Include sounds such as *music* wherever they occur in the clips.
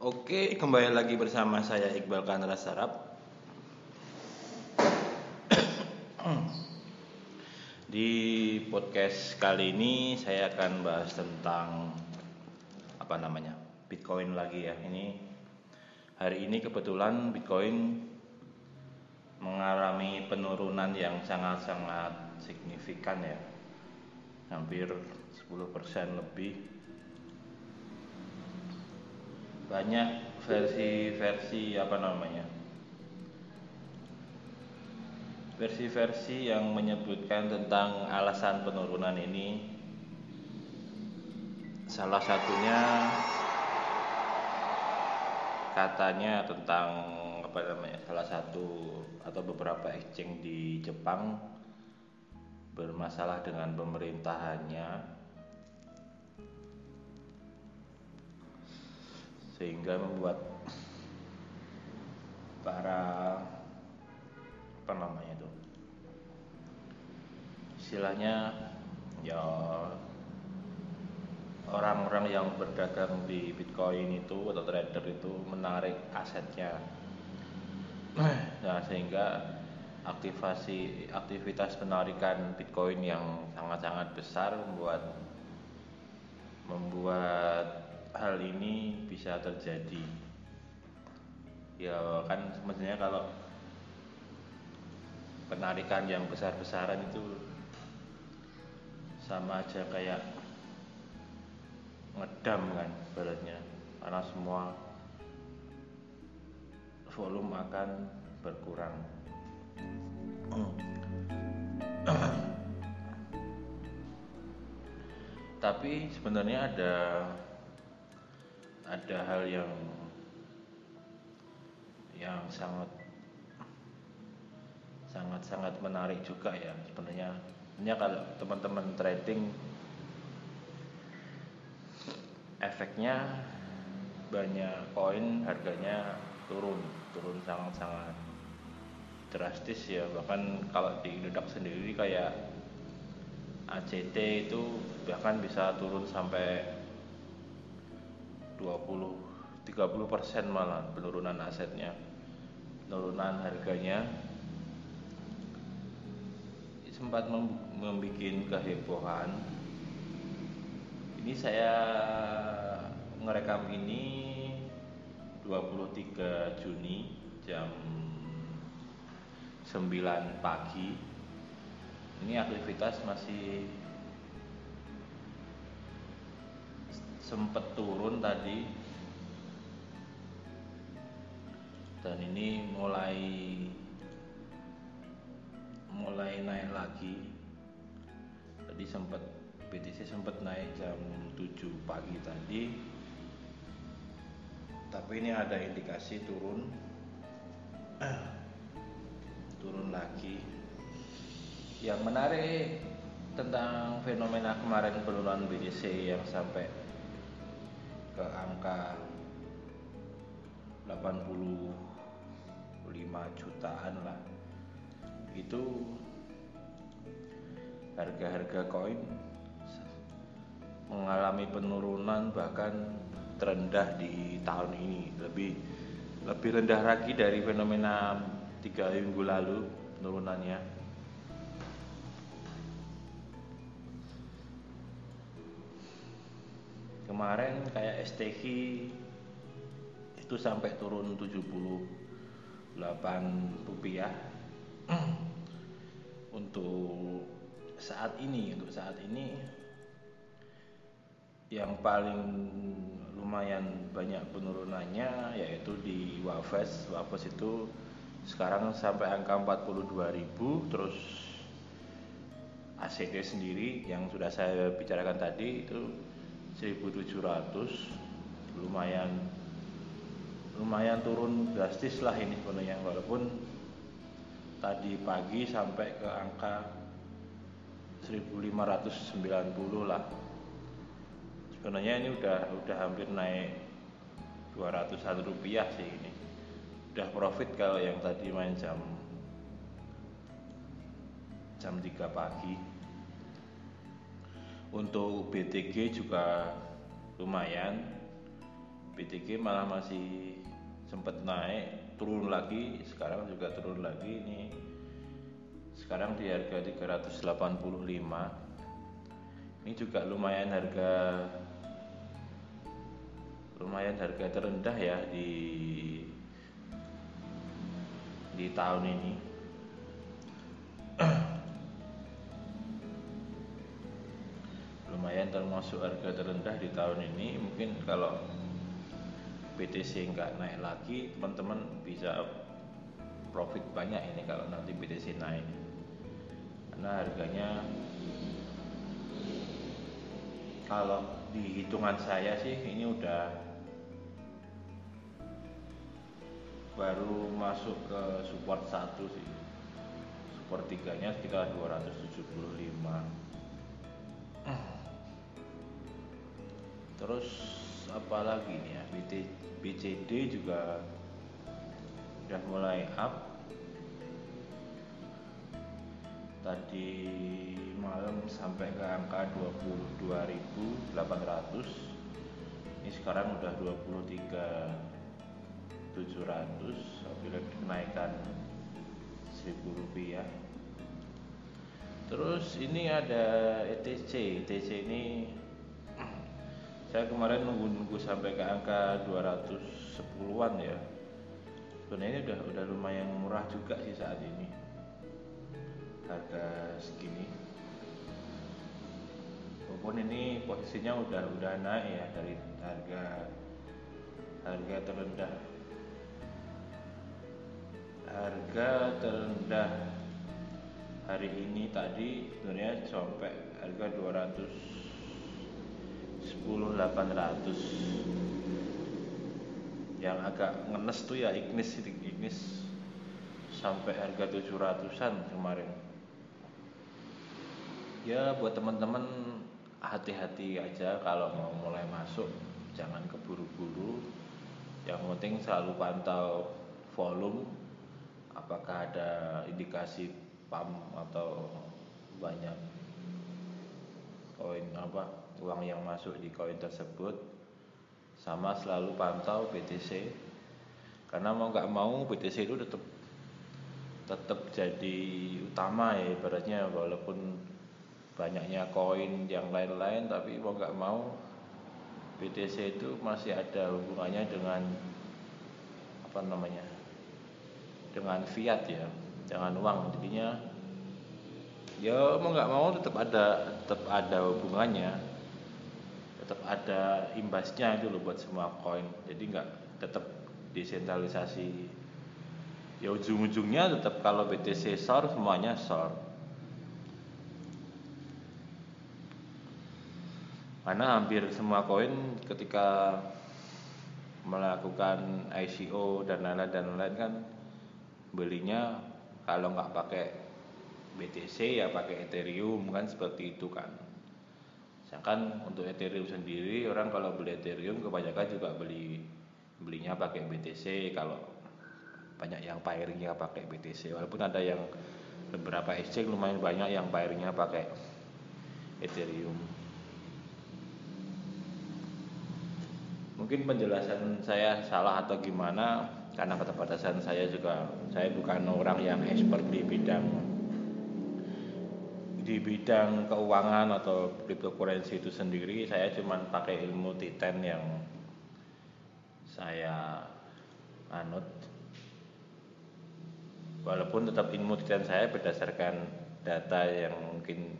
Oke, kembali lagi bersama saya Iqbal Kanra Sarap. *clears throat* Di podcast kali ini saya akan bahas tentang apa namanya? Bitcoin lagi ya. Ini hari ini kebetulan Bitcoin mengalami penurunan yang sangat-sangat signifikan ya. Hampir 10% lebih banyak versi-versi apa namanya? Versi-versi yang menyebutkan tentang alasan penurunan ini. Salah satunya katanya tentang apa namanya salah satu atau beberapa exchange di Jepang bermasalah dengan pemerintahannya sehingga membuat para apa namanya itu istilahnya ya orang-orang yang berdagang di Bitcoin itu atau trader itu menarik asetnya. Nah sehingga aktivasi aktivitas penarikan Bitcoin yang sangat-sangat besar membuat membuat hal ini bisa terjadi. Ya kan sebenarnya kalau penarikan yang besar-besaran itu sama aja kayak ngedam kan baratnya karena semua volume akan berkurang. Tapi sebenarnya ada ada hal yang yang sangat sangat sangat menarik juga ya sebenarnya. Ini kalau teman-teman trading efeknya banyak koin harganya turun turun sangat-sangat drastis ya. Bahkan kalau di Indodax sendiri kayak ACT itu bahkan bisa turun sampai 20 30 persen malah penurunan asetnya penurunan harganya. Sempat membuat kehebohan. Ini saya ngerekam ini 23 Juni jam 9 pagi. Ini aktivitas masih sempet turun tadi. Dan ini mulai mulai naik lagi. Tadi sempat BTC sempat naik jam 7 pagi tadi. Tapi ini ada indikasi turun. *clears throat* Turun lagi. Yang menarik tentang fenomena kemarin penurunan BTC yang sampai ke angka 85 jutaan lah. Itu harga-harga koin mengalami penurunan bahkan terendah di tahun ini. Lebih lebih rendah lagi dari fenomena tiga minggu lalu penurunannya kemarin kayak STK itu sampai turun 78 rupiah. *clears throat* Untuk saat ini untuk saat ini yang paling lumayan banyak penurunannya yaitu di Wafes. Wafes itu sekarang sampai angka 42.000 terus ACD sendiri yang sudah saya bicarakan tadi itu 1700 lumayan lumayan turun drastis lah ini sebenarnya walaupun tadi pagi sampai ke angka 1590 lah. Sebenarnya ini udah udah hampir naik 201 rupiah sih ini. Udah profit kalau yang tadi main jam jam 3 pagi untuk BTG juga lumayan. BTG malah masih sempat naik turun lagi. Sekarang juga turun lagi ini. Sekarang di harga 385 ini juga lumayan harga lumayan harga terendah ya di di tahun ini lumayan termasuk harga terendah di tahun ini mungkin kalau BTC nggak naik lagi teman-teman bisa profit banyak ini kalau nanti BTC naik. Karena harganya kalau di hitungan saya sih ini udah baru masuk ke support satu sih. Support tiganya sekitar 275 terus apa lagi nih ya BCD juga udah mulai up. Tadi malam sampai ke angka 22.800 ini sekarang udah 23.700 apabila kenaikan 1000 rupiah. Terus ini ada ETC ETC ini saya kemarin nunggu-nunggu sampai ke angka 210-an ya. Sebenarnya ini udah udah lumayan murah juga sih saat ini. Harga segini. Walaupun ini posisinya udah udah naik ya dari harga harga terendah. Harga terendah hari ini tadi sebenarnya sampai harga 200 10800 yang agak ngenes tuh ya Ignis Ignis. Sampai harga 700-an kemarin. Ya buat teman-teman hati-hati aja kalau mau mulai masuk. Jangan keburu-buru. Yang penting selalu pantau volume. Apakah ada indikasi pump atau banyak koin apa uang yang masuk di koin tersebut sama selalu pantau BTC karena mau nggak mau BTC itu tetap tetap jadi utama ya ibaratnya. Walaupun banyaknya koin yang lain-lain tapi mau nggak mau BTC itu masih ada hubungannya dengan apa namanya dengan fiat ya dengan uang. Jadinya ya mau nggak mau tetap ada tetap ada hubungannya. Tetap ada imbasnya itu loh buat semua koin. Jadi nggak tetap desentralisasi. Ya ujung-ujungnya tetap kalau BTC SOR semuanya SOR. Karena hampir semua koin ketika melakukan ICO dan lain-lain dan lain-lain kan belinya kalau nggak pakai BTC ya pakai Ethereum kan seperti itu kan. Sedangkan untuk Ethereum sendiri orang kalau beli Ethereum kebanyakan juga beli belinya pakai BTC kalau banyak yang pairingnya pakai BTC walaupun ada yang beberapa exchange lumayan banyak yang pairingnya pakai Ethereum. Mungkin penjelasan saya salah atau gimana? Karena keterbatasan saya juga saya bukan orang yang expert di bidang di bidang keuangan atau cryptocurrency itu sendiri saya cuma pakai ilmu Titan yang saya anut. Walaupun tetap ilmu Titan saya berdasarkan data yang mungkin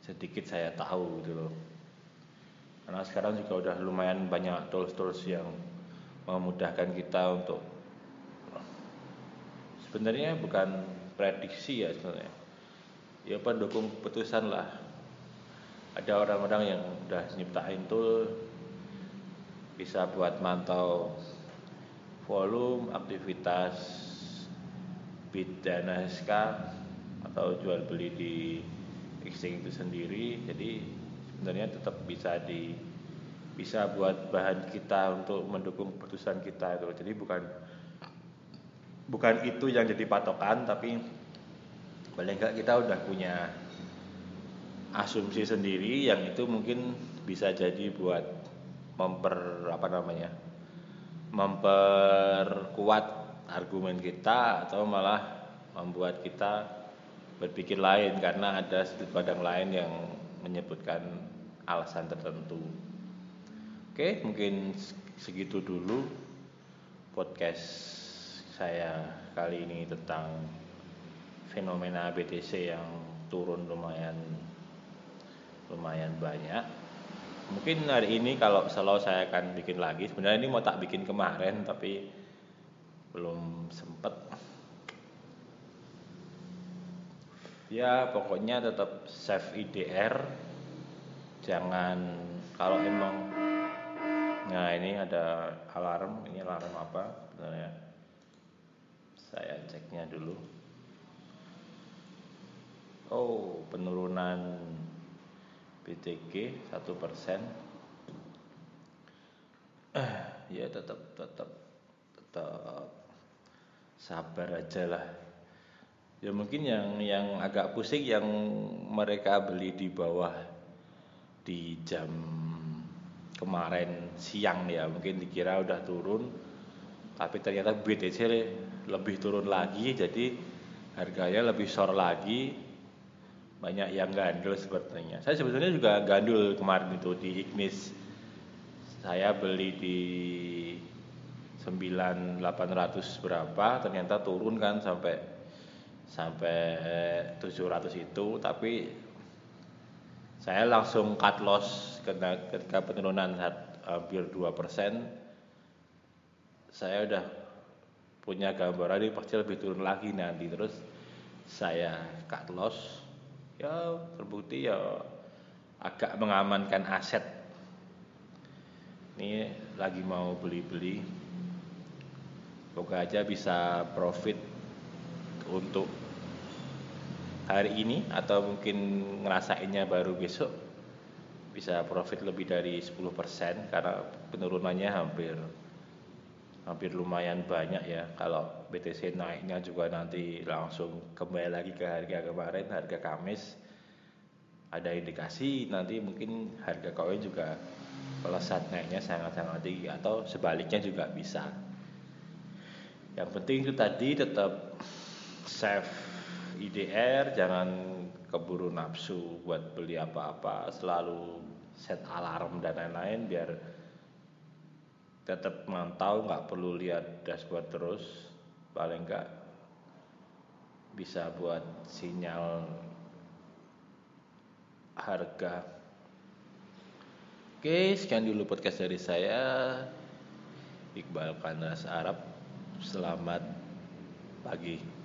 sedikit saya tahu gitu loh. Karena sekarang juga udah lumayan banyak tools-tools yang memudahkan kita untuk sebenarnya bukan prediksi ya sebenarnya ya pendukung keputusan lah. Ada orang-orang yang udah nyiptain tool bisa buat mantau volume aktivitas bid dan SK atau jual beli di exchange itu sendiri. Jadi sebenarnya tetap bisa di bisa buat bahan kita untuk mendukung keputusan kita itu jadi bukan bukan itu yang jadi patokan tapi paling enggak kita udah punya asumsi sendiri yang itu mungkin bisa jadi buat memper apa namanya memperkuat argumen kita atau malah membuat kita berpikir lain karena ada sudut pandang lain yang menyebutkan alasan tertentu. Oke, mungkin segitu dulu podcast saya kali ini tentang fenomena BTC yang turun lumayan lumayan banyak. Mungkin hari ini kalau selalu saya akan bikin lagi. Sebenarnya ini mau tak bikin kemarin tapi belum sempet. Ya pokoknya tetap save IDR. Jangan kalau emang Nah ini ada alarm, ini alarm apa sebenarnya? Saya ceknya dulu. Oh penurunan BTG satu persen. *clears throat* Ya tetap tetap tetap sabar aja lah. Ya mungkin yang yang agak pusing yang mereka beli di bawah di jam kemarin siang ya. Mungkin dikira udah turun tapi ternyata BTC lebih turun lagi jadi harganya lebih sore lagi banyak yang gandul sepertinya. Saya sebetulnya juga gandul kemarin itu di Ignis. Saya beli di 9800 berapa, ternyata turun kan sampai sampai 700 itu, tapi saya langsung cut loss ketika penurunan hampir 2%. Saya udah punya gambaran ini pasti lebih turun lagi nanti terus saya cut loss ya terbukti ya agak mengamankan aset. Ini lagi mau beli-beli. Semoga aja bisa profit untuk hari ini atau mungkin ngerasainnya baru besok bisa profit lebih dari 10% karena penurunannya hampir hampir lumayan banyak ya. Kalau BTC naiknya juga nanti langsung kembali lagi ke harga kemarin harga Kamis. Ada indikasi nanti mungkin harga koin juga pelesat naiknya sangat-sangat tinggi atau sebaliknya juga bisa. Yang penting itu tadi tetap save IDR jangan keburu nafsu buat beli apa-apa selalu set alarm dan lain-lain biar tetap mantau nggak perlu lihat dashboard terus paling enggak bisa buat sinyal harga. Oke, sekian dulu podcast dari saya. Iqbal Kanas Arab. Selamat pagi.